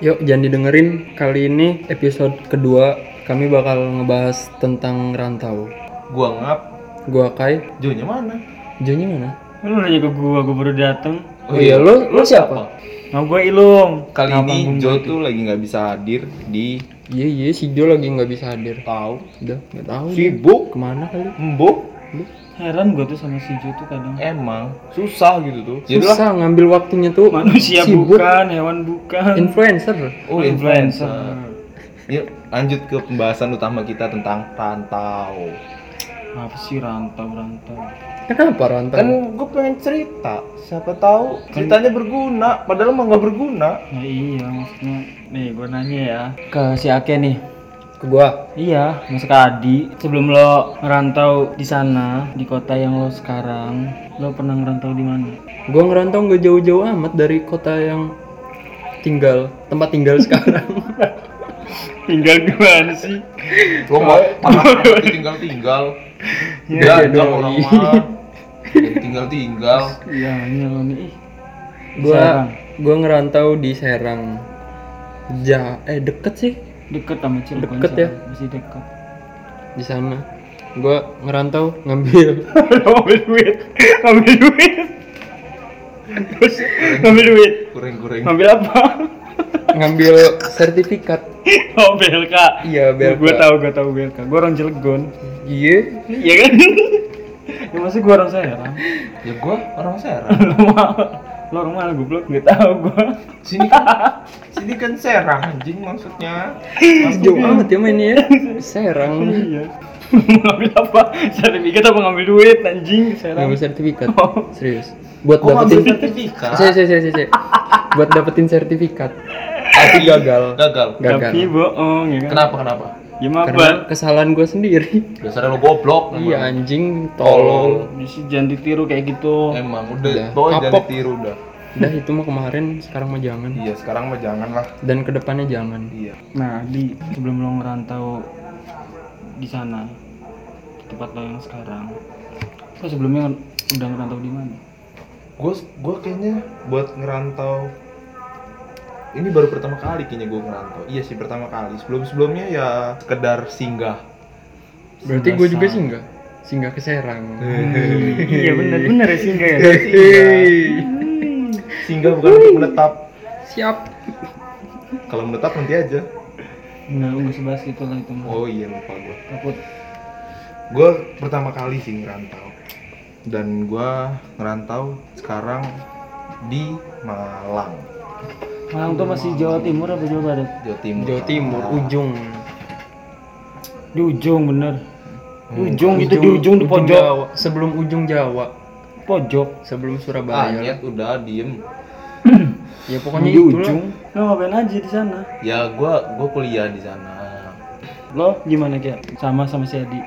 Yuk, jangan didengerin. Kali ini episode kedua kami bakal ngebahas tentang rantau. Gua ngap, Gua Kai, Jonya mana? Jonya mana? Lu nanya ke gua, gua baru dateng. Oh, iya, lu lu siapa? Nah gua Ilung. Kali Nah, ini Jo tuh lagi nggak bisa hadir di Iya iya si Jo lagi nggak bisa hadir. tahu Udah nggak tahu. sibuk, Ke mana kali? embuk. Heran gua tuh sama si Jo tuh kadang. Emang susah gitu tuh. Jadilah Susah ngambil waktunya tuh. Manusia sibuk. bukan, hewan bukan. Influencer. oh Influencer. influencer. Yuk lanjut ke pembahasan utama kita tentang rantau. Apa sih rantau rantau? Kenapa rantau? Kan gue pengen cerita, siapa tahu ceritanya berguna, padahal mah nggak berguna. Ya iya maksudnya. Nih gua nanya ya ke si Ake nih. Ke gua. Iya, Mas Adi, sebelum lo ngerantau di sana, di kota yang lo sekarang, lo pernah ngerantau di mana? Gua ngerantau nggak jauh-jauh amat dari kota yang tinggal tempat tinggal sekarang. Tinggal di mana sih? Lo mau tinggal tinggal, ya, dong. orang mah tinggal tinggal. Iya, ini lo nih. Ih, gua Serang. gua ngerantau di Serang. Ja, eh deket sih Deket sama Cilegon. Deket ya? Masih deket. di sana. Gua ngerantau ngambil ngambil duit ngambil duit Terus ngambil duit Kuring-kuring. ngambil apa ngambil sertifikat. oh BLK Iya, BLK. gue tahu gue tahu BLK gue orang Cilegon Iya. iya kan ya masih gue orang Serang Ya gua orang Serang. Lo orang mana goblok nggak tahu gue Sini kan sini kan Serang anjing maksudnya. Jauh amat ya mainnya ya. Serang. iya ngambil apa sertifikat apa ngambil duit anjing Serang Ngambil sertifikat. Oh. Serius. Buat Kok dapetin sertifikat? Saya saya saya saya. Buat dapetin sertifikat. Tapi gagal. Gagal. Gagal. tapi bohong ya kan Kenapa kenapa? ya Karena kesalahan gue sendiri. Dasarnya lo goblok. Iya anjing tolol. Misi jangan ditiru kayak gitu Emang Udah. udah, pokoknya jangan ditiru udah. Udah itu mah kemarin, sekarang mah jangan. Iya, sekarang mah jangan lah. Dan ke depannya jangan. Iya. Nah, di sebelum lo ngerantau di sana, di tempat lo yang sekarang, lo sebelumnya udah ngerantau di mana? Gue gue kayaknya buat ngerantau ini baru pertama kali kayaknya gue ngerantau. Iya sih pertama kali. Sebelum sebelumnya ya sekedar singgah. Berarti gue juga singgah. Singgah ke Serang. iya bener bener ya singgah ya. Singgah bukan untuk menetap. Siap. Kalau menetap nanti aja. Nggak nggak usah bahas itu lah itu mah. Oh iya lupa gue. Takut. Gue pertama kali sih ngerantau. Dan gue ngerantau sekarang di Malang, Malang tuh masih Jawa Timur apa Jawa Barat? Jawa Timur. Jawa Timur, ujung. Di ujung bener. Di Hmm, ujung, itu di ujung di pojok. Jawa. Sebelum ujung Jawa. Pojok. Sebelum Ah, Surabaya. nyet udah diem. ya pokoknya di itulah. ujung. Lo ngapain aja di sana? Ya gua gua kuliah di sana. Lo gimana Kia? Sama sama si Adi.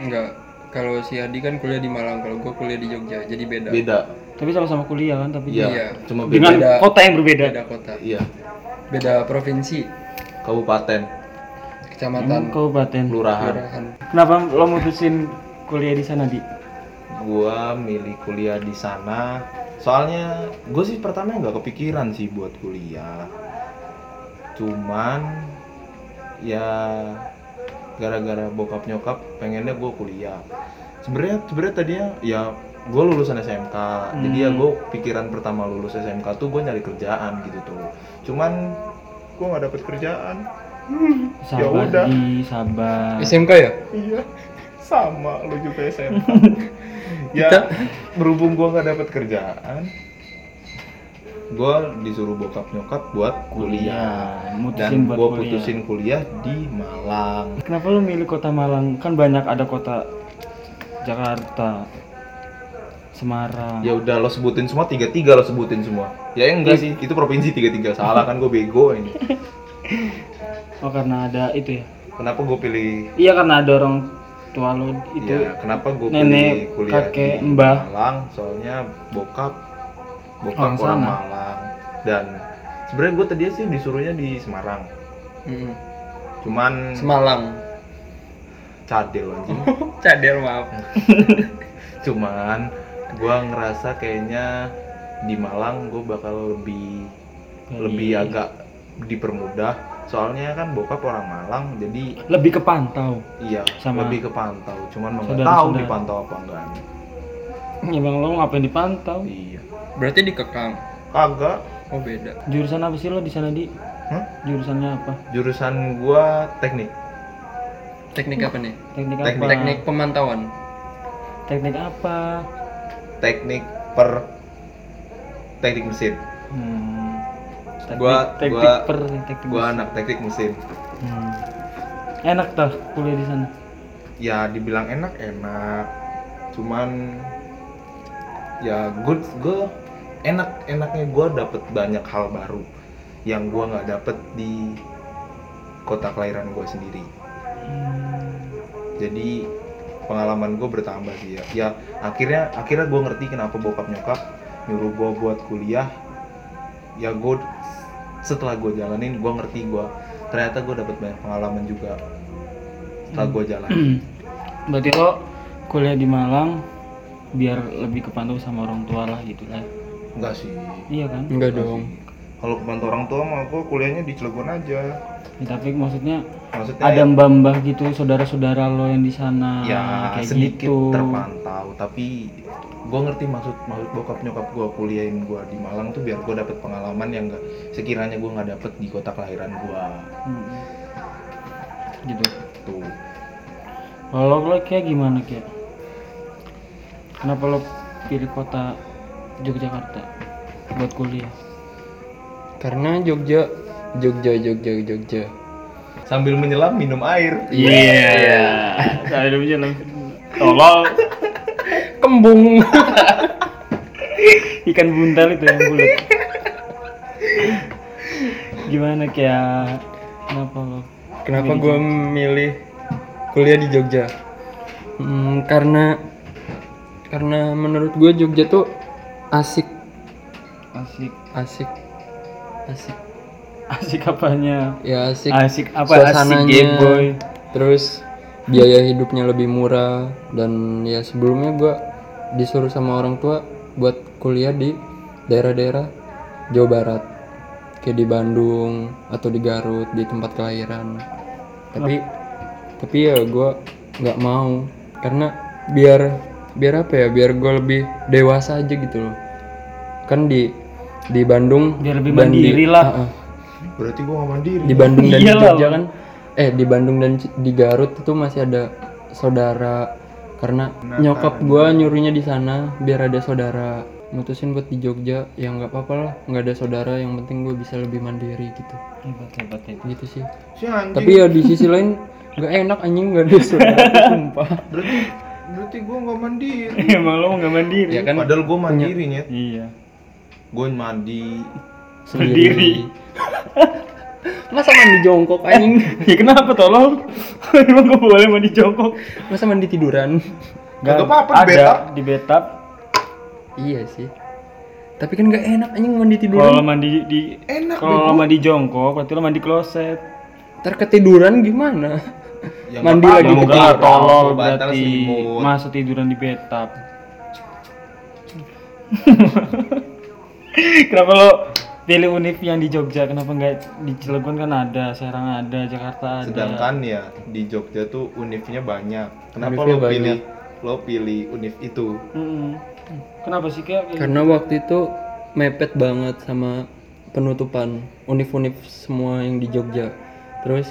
Enggak. Kalau si Adi kan kuliah di Malang, kalau gue kuliah di Jogja, jadi beda. Beda. Tapi sama-sama kuliah kan, tapi Iya. Iya. Cuma beda. dengan Beda. kota yang berbeda. Beda kota. Iya. Beda provinsi, Kabupaten, kecamatan, Kabupaten. kelurahan. kelurahan. Kenapa lo mutusin kuliah di sana, Di? Gua milih kuliah di sana. Soalnya gue sih pertama nggak kepikiran sih buat kuliah. Cuman ya gara-gara bokap nyokap pengennya gue kuliah. Sebenarnya sebenarnya tadinya ya gue lulusan SMK. Jadi ya Hmm. gue pikiran pertama lulus SMK tuh gue nyari kerjaan gitu tuh. Cuman gue nggak dapet kerjaan. Sabar, udah. Di, sabar. SMK ya? Iya, sama lu juga SMK. ya, Kita- berhubung gua nggak dapat kerjaan, gua disuruh bokap nyokap buat kuliah. Kuliah, mutusin Dan buat gua kuliah. putusin kuliah di Malang. Kenapa lo milih kota Malang? Kan banyak ada kota Jakarta, Semarang. Ya udah lo sebutin semua tiga tiga lo sebutin semua. Ya enggak sih, itu provinsi tiga tiga salah kan gue bego ini. Oh karena ada itu ya? Kenapa gue pilih Iya karena ada orang tua lo itu. ya, kenapa gue nenek, pilih kuliah kakek, di mbah. Malang? Soalnya bokap bokap Orang orang, sana. Malang dan sebenarnya gue tadi sih disuruhnya di Semarang. Mm. Cuman Semalang. cadel anjing. Cadel maaf. Cuman gua ngerasa kayaknya di Malang gue bakal lebih Jadi- lebih agak dipermudah soalnya kan bokap orang Malang jadi Lebih ke pantau. iya Sama lebih kepantau cuman nggak saudara-saudara. tahu dipantau apa enggaknya Emang lo ngapain dipantau? iya Berarti dikekang. kagak Oh beda. Jurusan apa sih lo di sana di? Hah? Jurusannya apa? jurusan gua teknik Teknik apa nih? Teknik apa? Teknik- Teknik pemantauan. Teknik apa? teknik per teknik mesin Hmm. Teknik, Gua- teknik gua- per teknik. gua anak teknik mesin Hmm. Enak tuh kuliah di sana. ya dibilang enak enak cuman ya good gue enak enaknya gue dapet banyak hal baru yang gue nggak dapet di kota kelahiran gue sendiri Hmm. jadi pengalaman gue bertambah sih ya ya akhirnya akhirnya gue ngerti kenapa bokap nyokap nyuruh gue buat kuliah ya gue setelah gue jalanin gue ngerti gue ternyata gue dapet banyak pengalaman juga setelah gue jalanin Berarti lo kuliah di Malang biar lebih kepantau sama orang tua lah gitu lah. enggak sih Iya kan? Enggak Enggak dong. sih. Kalau kepantau orang tua mah gue kuliahnya di Cilegon aja. Ya, tapi maksudnya Maksudnya ada mbah-mbah gitu saudara-saudara lo yang di sana ya kayak sedikit gitu. terpantau, tapi gue ngerti maksud maksud bokap nyokap gue kuliahin gue di Malang tuh biar gue dapet pengalaman yang enggak sekiranya gue nggak dapet di kota kelahiran gue Hmm. Gitu. tuh. Kalau lo kayak gimana kayak? Kenapa lo pilih kota Yogyakarta buat kuliah? Karena Jogja, Jogja, Jogja, Jogja. Sambil menyelam minum air. Iya. Saya udah bisa Tolol. Kembung. Ikan buntal itu yang bulat. Gimana kayak? Kenapa lo? Kenapa gue milih kuliah di Jogja? Hmm, karena karena menurut gue Jogja tuh asik, Asik. asik, asik. Asik apanya? Ya asik. Asik apa? Asik game boy. Terus biaya hidupnya lebih murah dan ya sebelumnya gua disuruh sama orang tua buat kuliah di daerah-daerah Jawa Barat kayak di Bandung atau di Garut di tempat kelahiran tapi tapi ya gua nggak mau karena biar biar apa ya biar gua lebih dewasa aja gitu loh kan di di Bandung Biar lebih dan di- mandiri lah. Ah, ah Berarti gue gak mandiri. di Bandung dan di Iyalah, Jogja Bang. kan eh di Bandung dan di Garut itu masih ada saudara karena nyokap gua nyuruhnya di sana biar ada saudara mutusin buat di Jogja ya nggak apa-apa lah nggak ada saudara yang penting gue bisa lebih mandiri gitu Hebat hebat hebat. gitu sih Si tapi ya di sisi lain nggak enak anjing nggak ada saudara sumpah berarti berarti gue gak mandiri. Emang lo nggak mandiri? ya kan Padahal gue mandiri nyet. Iya. Gue mandi. Sendiri. masa mandi jongkok anjing ya kenapa tolong? Emang gue boleh mandi jongkok? masa mandi tiduran Gak apa-apa, di ada bathtub. di bathtub. iya sih tapi kan nggak enak anjing mandi Kalau tiduran lo mandi di Enak kalau mandi jongkok, berarti lo mandi kloset. ntar ketiduran gimana Ya, Mandi lagi Enggak nggak tolol berarti masa tiduran di bathtub. Kenapa lo pilih univ yang di Jogja? Kenapa nggak di Cilegon kan ada, Serang ada, Jakarta ada. Sedangkan ya di Jogja tuh univnya banyak. Kenapa Univnya lo banyak. pilih lo pilih univ itu? Mm-mm. Kenapa sih kayak? Karena waktu itu mepet banget sama penutupan univ-univ semua yang di Jogja. Terus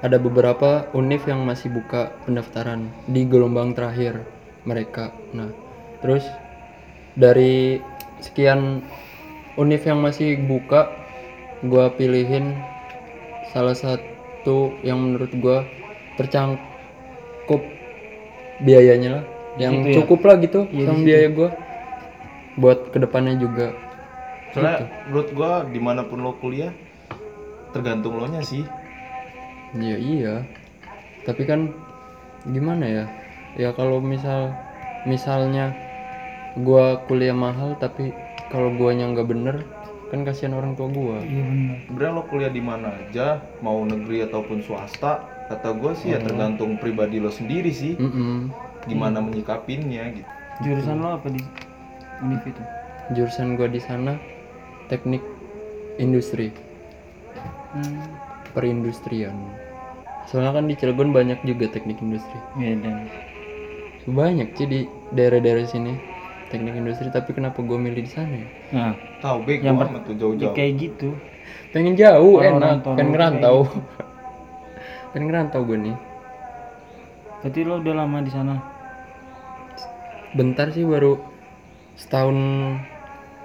ada beberapa univ yang masih buka pendaftaran di gelombang terakhir mereka. Nah, terus dari sekian univ yang masih buka, gua pilihin salah satu yang menurut gua tercangkup biayanya lah, yang Gitu ya? cukup lah gitu Iya, di sama biaya gua buat ke depannya juga. Soalnya menurut gua di mana pun lo kuliah tergantung lo nya sih. Ya iya. Tapi kan gimana ya? Ya kalau misal misalnya gua kuliah mahal tapi kalau guanya nggak bener kan kasihan orang tua gua. Iya benar. Sebenarnya lo kuliah di mana aja, mau negeri ataupun swasta, kata gue sih ya tergantung pribadi lo sendiri sih, Mm-mm. gimana menyikapinnya gitu. Jurusan lo apa di univ itu? Jurusan gua di sana teknik industri. Hmm. perindustrian soalnya kan di Cilegon banyak juga teknik industri Medan. banyak sih di daerah-daerah sini teknik industri tapi kenapa gue milih di sana ya? Nah, Tahu bego Yang amat tuh ya jauh-jauh. kayak gitu. pengen jauh Orang-orang enak Toronto pengen ngerantau gitu. pengen ngerantau gue nih Berarti lo udah lama di sana? bentar sih baru setahun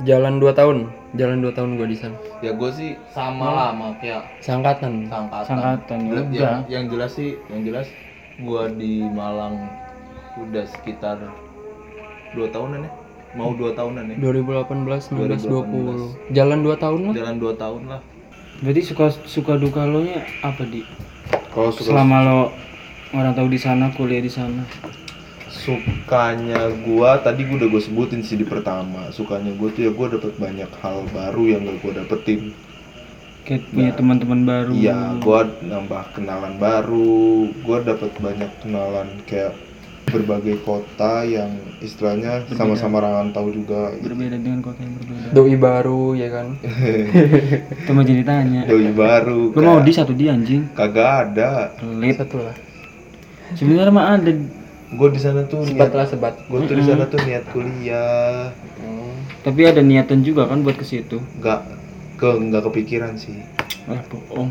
jalan dua tahun jalan dua tahun gue di sana Ya gue sih sama lah sama kayak sangkatan sangkatan. Sangkatan, ya Yang- yang, yang jelas sih, yang jelas gua di Malang udah sekitar dua tahunan ya. Mau dua tahunan ya. 2018 19 20 jalan dua tahun lah Jalan dua tahun lah. Berarti suka suka duka lo nya apa di? Kalau Selama lo orang tahu di sana, kuliah di sana. sukanya gua tadi gua udah gue sebutin sih di pertama sukanya gua tuh ya gua dapet banyak hal baru yang gak gua dapetin Kayak punya teman-teman baru. iya gua nambah kenalan baru gua dapet banyak kenalan kayak berbagai kota yang istilahnya sama-sama rantau juga Berbeda dengan kota yang berbeda. doi baru ya kan Itu mah jadi tanya. doi baru Lo mau di satu di anjing? kagak ada Pelit. satu lah Sebenarnya mah ada. gue di sana tuh sebat niat lah sebat gue tuh di sana tuh niat kuliah Tapi ada niatan juga kan buat ke situ. nggak ke nggak kepikiran sih Ah, bohong.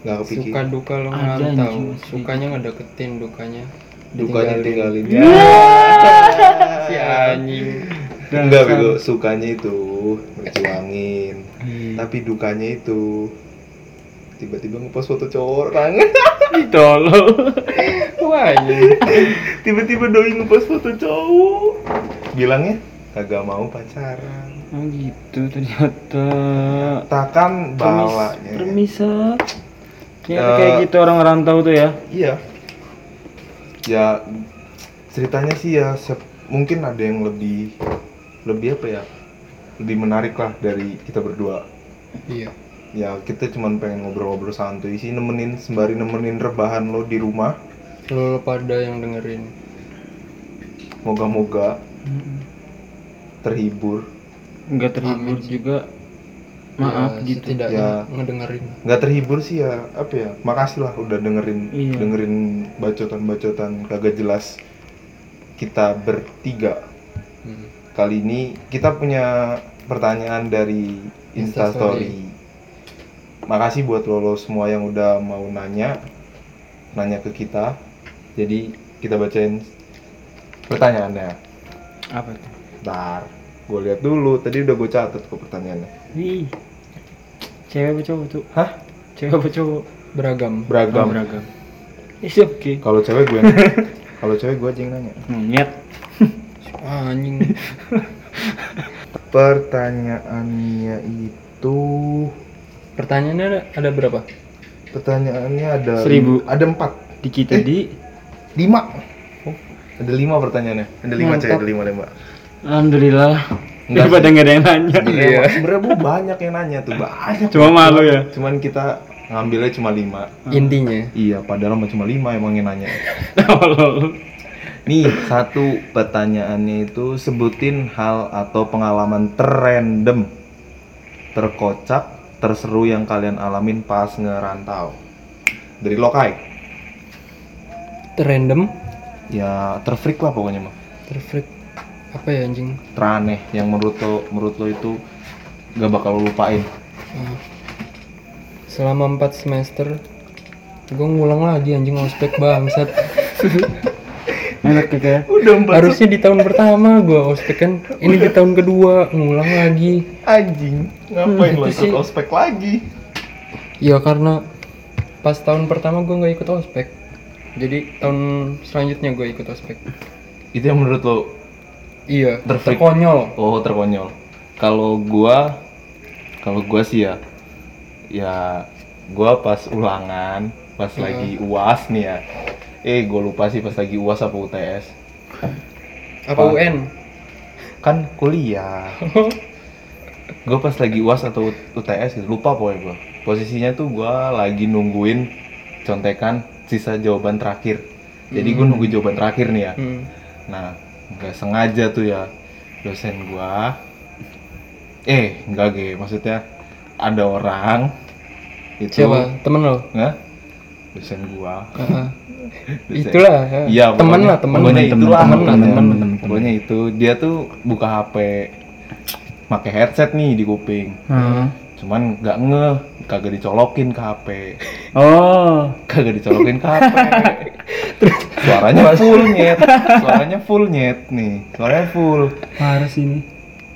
nggak suka kepikiran duka lo Ada, ngerantau anjing. sukanya ngedeketin dukanya dukanya tinggalin si anjing enggak bego sukanya itu berjuangin Hmm. tapi dukanya itu tiba-tiba ngepost foto cowok orang Tolol. wah tiba-tiba doi ngepost foto cowok bilangnya kagak mau pacaran Oh gitu ternyata. takkan balanya Permisa. Ternyata Eh, kayak gitu orang rantau tuh ya. Iya. Ya ceritanya sih ya sep- mungkin ada yang lebih lebih apa ya? Lebih menarik lah dari kita berdua. iya Ya kita cuman pengen ngobrol-ngobrol santuy sih nemenin sembari nemenin rebahan lo di rumah. lo pada yang dengerin Moga-moga terhibur. Enggak terhibur Amin juga. Maaf Ya, gitu. setidaknya Ya. ngedengerin Nggak terhibur sih ya apa ya? Makasih lah udah dengerin Iya. dengerin bacotan-bacotan kagak jelas kita bertiga. Hmm. Kali ini kita punya pertanyaan dari Instastory. Instastory. Makasih buat lo, lo semua yang udah mau nanya, nanya ke kita. Jadi kita bacain pertanyaannya. Apa tuh? Bentar, gue lihat dulu. Tadi udah gue catat kok pertanyaannya. Ih. Cewek apa cowok tuh? Hah? Cewek apa cowok? beragam Beragam. Oh, beragam. Is oke. Kalau cewek gue, kalau cewek gue aja yang nanya. Nyet. ah, anjing Pertanyaannya itu, pertanyaannya ada, ada berapa pertanyaannya ada Seribu. Ada empat, Di kita Eh. di lima. Oh, ada lima pertanyaannya. Ada lima Mantap. cewek, ada lima lima. Alhamdulillah. Enggak Daripada nggak ada yang nanya. Iya. Sebenarnya bu banyak yang nanya tuh banyak. Cuma malu ya. Cuman kita ngambilnya cuma lima. intinya Iya, padahal mah cuma lima emang yang nanya. Nih, satu pertanyaannya itu sebutin hal atau pengalaman terrandom, terkocak, terseru yang kalian alamin pas ngerantau. Dari Lokai. random Ya, terfreak lah pokoknya mah. terfreak apa ya anjing Teraneh yang menurut lo menurut lo itu gak bakal lo lupain. Ah. selama 4 semester gue ngulang lagi anjing ospek bangsat Enak ya. Udah harusnya di tahun pertama gue ospek kan ini di tahun kedua ngulang lagi anjing. Ngapain lo Itu sih. ikut ospek lagi? ya karena pas tahun pertama gue nggak ikut ospek jadi tahun selanjutnya gue ikut ospek Itu yang menurut lo iya Terfreak. terkonyol Oh terkonyol. Kalau gua, kalau gua sih ya, ya gua pas ulangan, pas Hmm. lagi uas nih ya. Eh, gua lupa sih pas lagi uas apa UTS. apa Apa? UN Kan kuliah. Gua pas lagi uas atau UTS gitu, lupa pokoknya gua. Posisinya tuh gua lagi nungguin contekan sisa jawaban terakhir. Jadi gua nunggu jawaban terakhir nih ya. Hmm. Nah, nggak sengaja tuh ya dosen gua eh enggak ge maksudnya ada orang itu siapa temen lo Hah? dosen gua Heeh. Dosen. itulah ya. Iya, temen pokoknya- lah temen Pokoknya Temen, itulah, temen lah pokoknya, temen temen. pokoknya itu dia tuh buka HP, pakai headset nih di kuping. Heeh. Cuman nggak ngeh, kagak dicolokin ke HP, oh kagak dicolokin ke HP. suaranya full nyet, suaranya full nyet nih, suaranya full. parah sih ini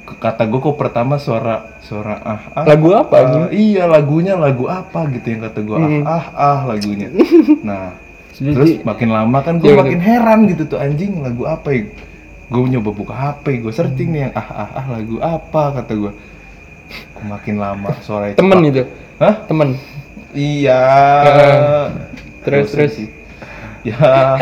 Kata gue kok pertama suara suara ah ah. lagu apa ah, iya lagunya lagu apa gitu yang kata gue Hmm. ah ah ah lagunya. Nah Terus makin lama kan gue Iya, makin heran gitu tuh anjing lagu apa ya? Gue nyoba buka HP, gue searching nih yang ah ah ah lagu apa kata gue. Makin lama suaranya temen cepat. itu Hah? temen Iya. Heeh. Terus, Dosen terus. Ya.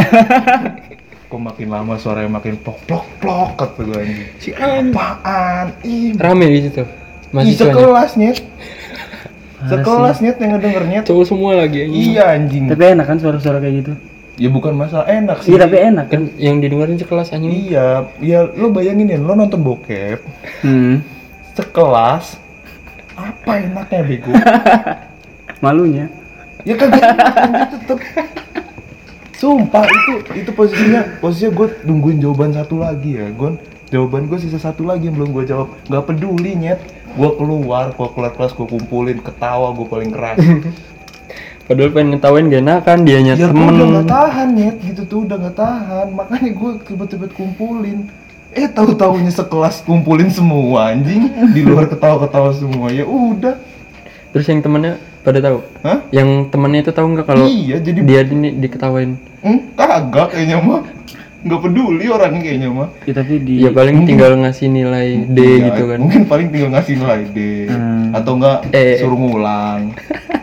Kok makin lama suaranya makin plok plok plok kata gue anjing. Si apaan? Ih, rame di situ Ih, mahasiswanya sekelas nyet. Parah Sekelas nyet yang ngedenger nyet. cowok semua lagi anjing. Iya anjing. tapi enak kan suara-suara kayak gitu Ya bukan masalah enak sih. iya tapi enak kan yang didengerin sekelas anjing Iya, ya lo bayangin ya, lo nonton bokep hmm. sekelas apa enaknya bego? malunya ya kagak tetep. Sumpah itu itu posisinya posisinya gue nungguin jawaban satu lagi ya, Gon. Jawaban gue sisa satu lagi yang belum gue jawab. Gak peduli nyet. Gue keluar, gue keluar kelas, gue kumpulin, ketawa gue paling keras. padahal pengen ngetawain gak enakan dianya ya gue temen udah gak tahan nyet, gitu tuh udah gak tahan. Makanya gue tiba-tiba kumpulin. Eh tahu taunya sekelas kumpulin semua anjing di luar ketawa-ketawa semua ya udah terus yang temennya pada tahu? Hah? yang temennya itu tahu nggak kalau iya jadi dia ini diketawain? Hmm, kagak kayaknya mah. Nggak peduli orang kayaknya mah. Ya tapi di ya paling tinggal ngasih nilai D Iya, gitu kan. mungkin paling tinggal ngasih nilai D. Hmm. atau enggak Eh. suruh ngulang.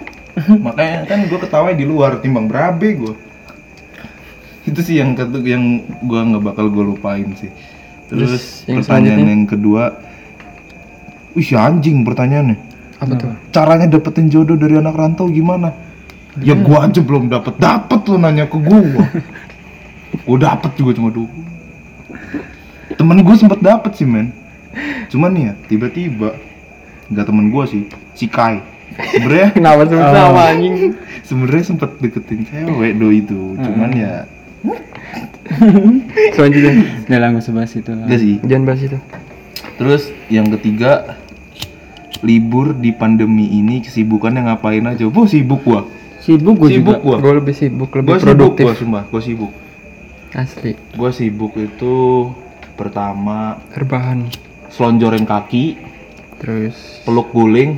Makanya kan gue ketawa di luar timbang berabe gue itu sih yang ketu yang gue nggak bakal gue lupain sih. Terus, Terus yang pertanyaan yang kedua wih anjing pertanyaannya apa tuh? Caranya dapetin jodoh dari anak rantau gimana? Ya gua aja belum dapet. Dapet lu nanya ke gua. Gua dapet juga cuma dulu temen gua sempet dapet sih men. Cuman ya tiba-tiba nggak temen gua sih si Kai. Sebenarnya kenapa sebut Oh. nama anjing? Sebenarnya sempet deketin cewek do itu cuman ya selanjutnya udah usah bahas itu. Lah enggak sih. Jangan bahas itu. Terus yang ketiga libur di pandemi ini kesibukannya ngapain aja? Gua sibuk gua. Sibuk gue sibuk juga. gua. Gue lebih sibuk lebih Gue sibuk, produktif. gue sumpah, gue sibuk. asli. Gue sibuk itu pertama rebahan. selonjorin kaki, terus peluk guling,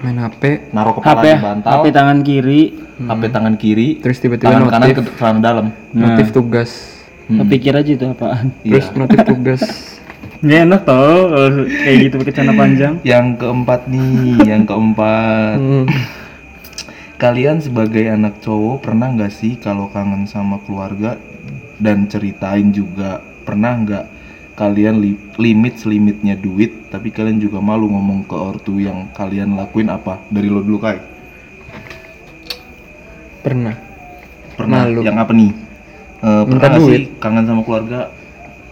main HP naruh kepala HP di bantal, HP tangan kiri. HP tangan kiri, terus tiba-tiba tangan kanan notif. ke celana dalam. notif tugas. Hmm. pikir aja itu apaan. Terus Iya. notif tugas nggak enak tau kalau kayak gitu pakai celana panjang Yang keempat nih, yang keempat. Hmm. Kalian sebagai anak cowok pernah nggak sih kalau kangen sama keluarga dan ceritain juga pernah nggak kalian li- limit selimitnya duit tapi kalian juga malu ngomong ke ortu yang kalian lakuin apa dari lo dulu kai pernah pernah Malu. yang apa nih Eh, Minta pernah nggak duit. sih kangen sama keluarga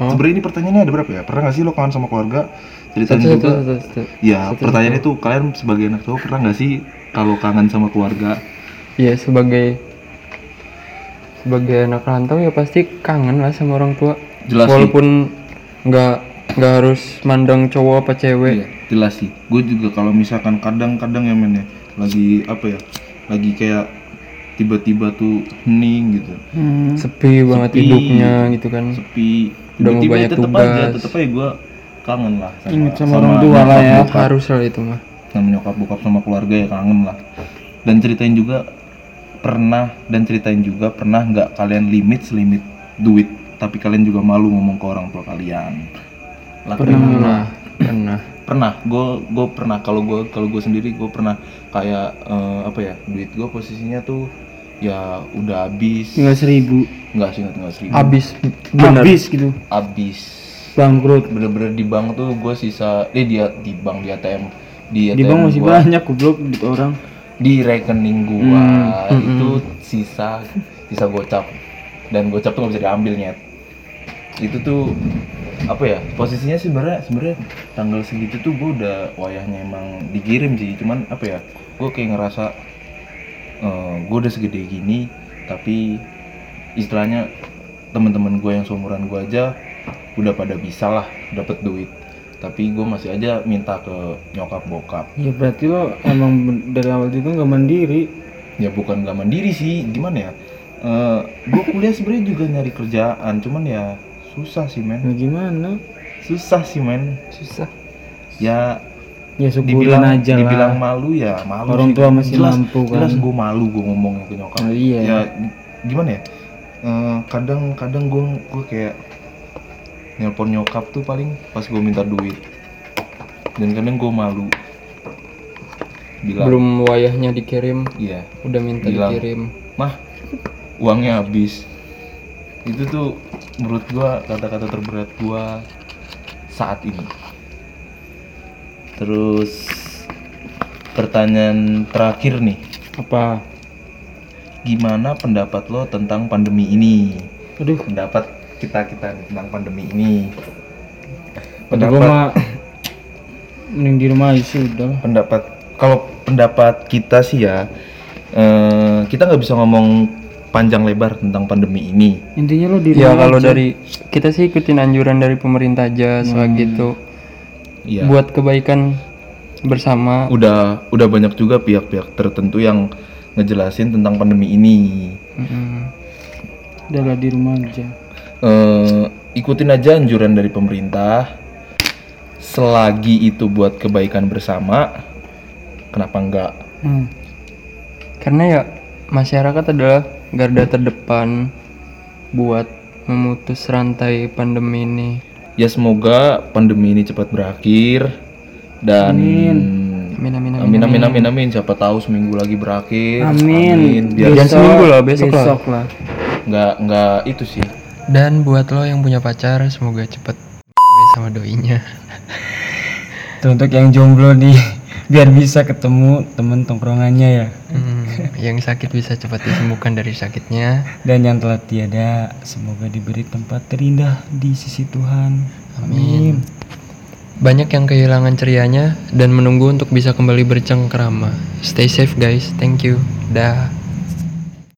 Oh. sebenarnya ini pertanyaannya ada berapa ya pernah nggak sih lo kangen sama keluarga ceritain satu juga satu, satu. ya Satu, pertanyaannya itu kalian sebagai anak cowok pernah nggak sih kalau kangen sama keluarga Iya sebagai sebagai anak rantau ya pasti kangen lah sama orang tua. Jelas. Walaupun nggak nggak harus mandang cowok apa cewek. Iya, jelas sih. Gue juga kalau misalkan kadang-kadang ya men ya, lagi apa ya, lagi kayak tiba-tiba tuh hening gitu, hmm. Sepi banget Sepi. hidupnya gitu kan. sepi. Udah mau banyak tetep aja, tugas. tetep aja gue kangen lah. Ingat sama orang tua lah ya. bokap. Harus lah itu mah. Sama nyokap bokap sama keluarga ya kangen lah. Dan ceritain juga pernah dan ceritain juga pernah nggak kalian limit selimit duit tapi kalian juga malu ngomong ke orang tua kalian. Lakuin apa? Pernah, pernah. pernah gue gue pernah kalau gue kalau gue sendiri gue pernah kayak eh, apa ya duit gue posisinya tuh ya udah habis. Tinggal seribu. Nggak sih nggak nggak seribu. Abis bener. habis gitu. Habis. Bangkrut. Bener-bener di bank tuh gue sisa eh dia di bank di ATM di ATM di bank masih gua, banyak goblok duit orang. Di rekening gua. Hmm, itu sisa sisa gocap. Dan gocap tuh nggak bisa diambil nyet. Itu tuh apa ya posisinya sih sebenarnya sebenarnya tanggal segitu tuh gue udah wayahnya emang dikirim sih. Cuman apa ya gue kayak ngerasa gue udah segede gini tapi istilahnya teman-teman gue yang seumuran gue aja udah pada bisa lah dapet duit. Tapi gue masih aja minta ke nyokap bokap. Ya berarti lo emang dari awal juga nggak mandiri. Ya bukan gak mandiri sih gimana ya? Gue kuliah sebenarnya juga nyari kerjaan cuman ya susah sih men. Nah, gimana? Susah sih men. Susah. Ya ya dibilang aja dibilang lah malu ya malu Orang sih. tua masih jelas, mampu, kan. jelas gue malu gue ngomongnya ke nyokap. Oh, iya. ya gimana ya? Eh, kadang kadang gue gue kayak nelpon nyokap tuh paling pas gue minta duit. Dan kadang gue malu. Bilang belum wayahnya dikirim. Iya. Udah minta Bilang. dikirim. Mah uangnya habis. Itu tuh menurut gua kata-kata terberat gua saat ini terus pertanyaan terakhir nih. Apa? Gimana pendapat lo tentang pandemi ini? Aduh. Pendapat kita kita nih tentang pandemi ini. Gua mah mending di rumah aja sih udah. Pendapat kalau pendapat kita sih ya eh, kita nggak bisa ngomong panjang lebar tentang pandemi ini. Intinya lo di ya rumah kalau aja. dari kita sih ikutin anjuran dari pemerintah aja soal gitu ya buat kebaikan bersama. Udah udah banyak juga pihak-pihak tertentu yang ngejelasin tentang pandemi ini. Mm-mm. udah lah di rumah aja. Eh, ikutin aja anjuran dari pemerintah. Selagi itu buat kebaikan bersama kenapa enggak? Hmm. karena ya masyarakat adalah garda terdepan buat memutus rantai pandemi ini ya semoga pandemi ini cepat berakhir dan amin. Amin amin, amin amin amin amin. siapa tahu seminggu lagi berakhir. Amin, biar Jangan seminggu lah, besok lah. besok lah. Nggak nggak itu sih. Dan buat lo yang punya pacar semoga cepet sama doinya. Untuk yang jomblo nih biar bisa ketemu temen tongkrongannya ya. Hmm, yang sakit bisa cepat disembuhkan dari sakitnya dan yang telah tiada semoga diberi tempat terindah di sisi Tuhan Amin. Banyak yang kehilangan cerianya dan menunggu untuk bisa kembali bercengkrama. Stay safe guys. Thank you. Dah.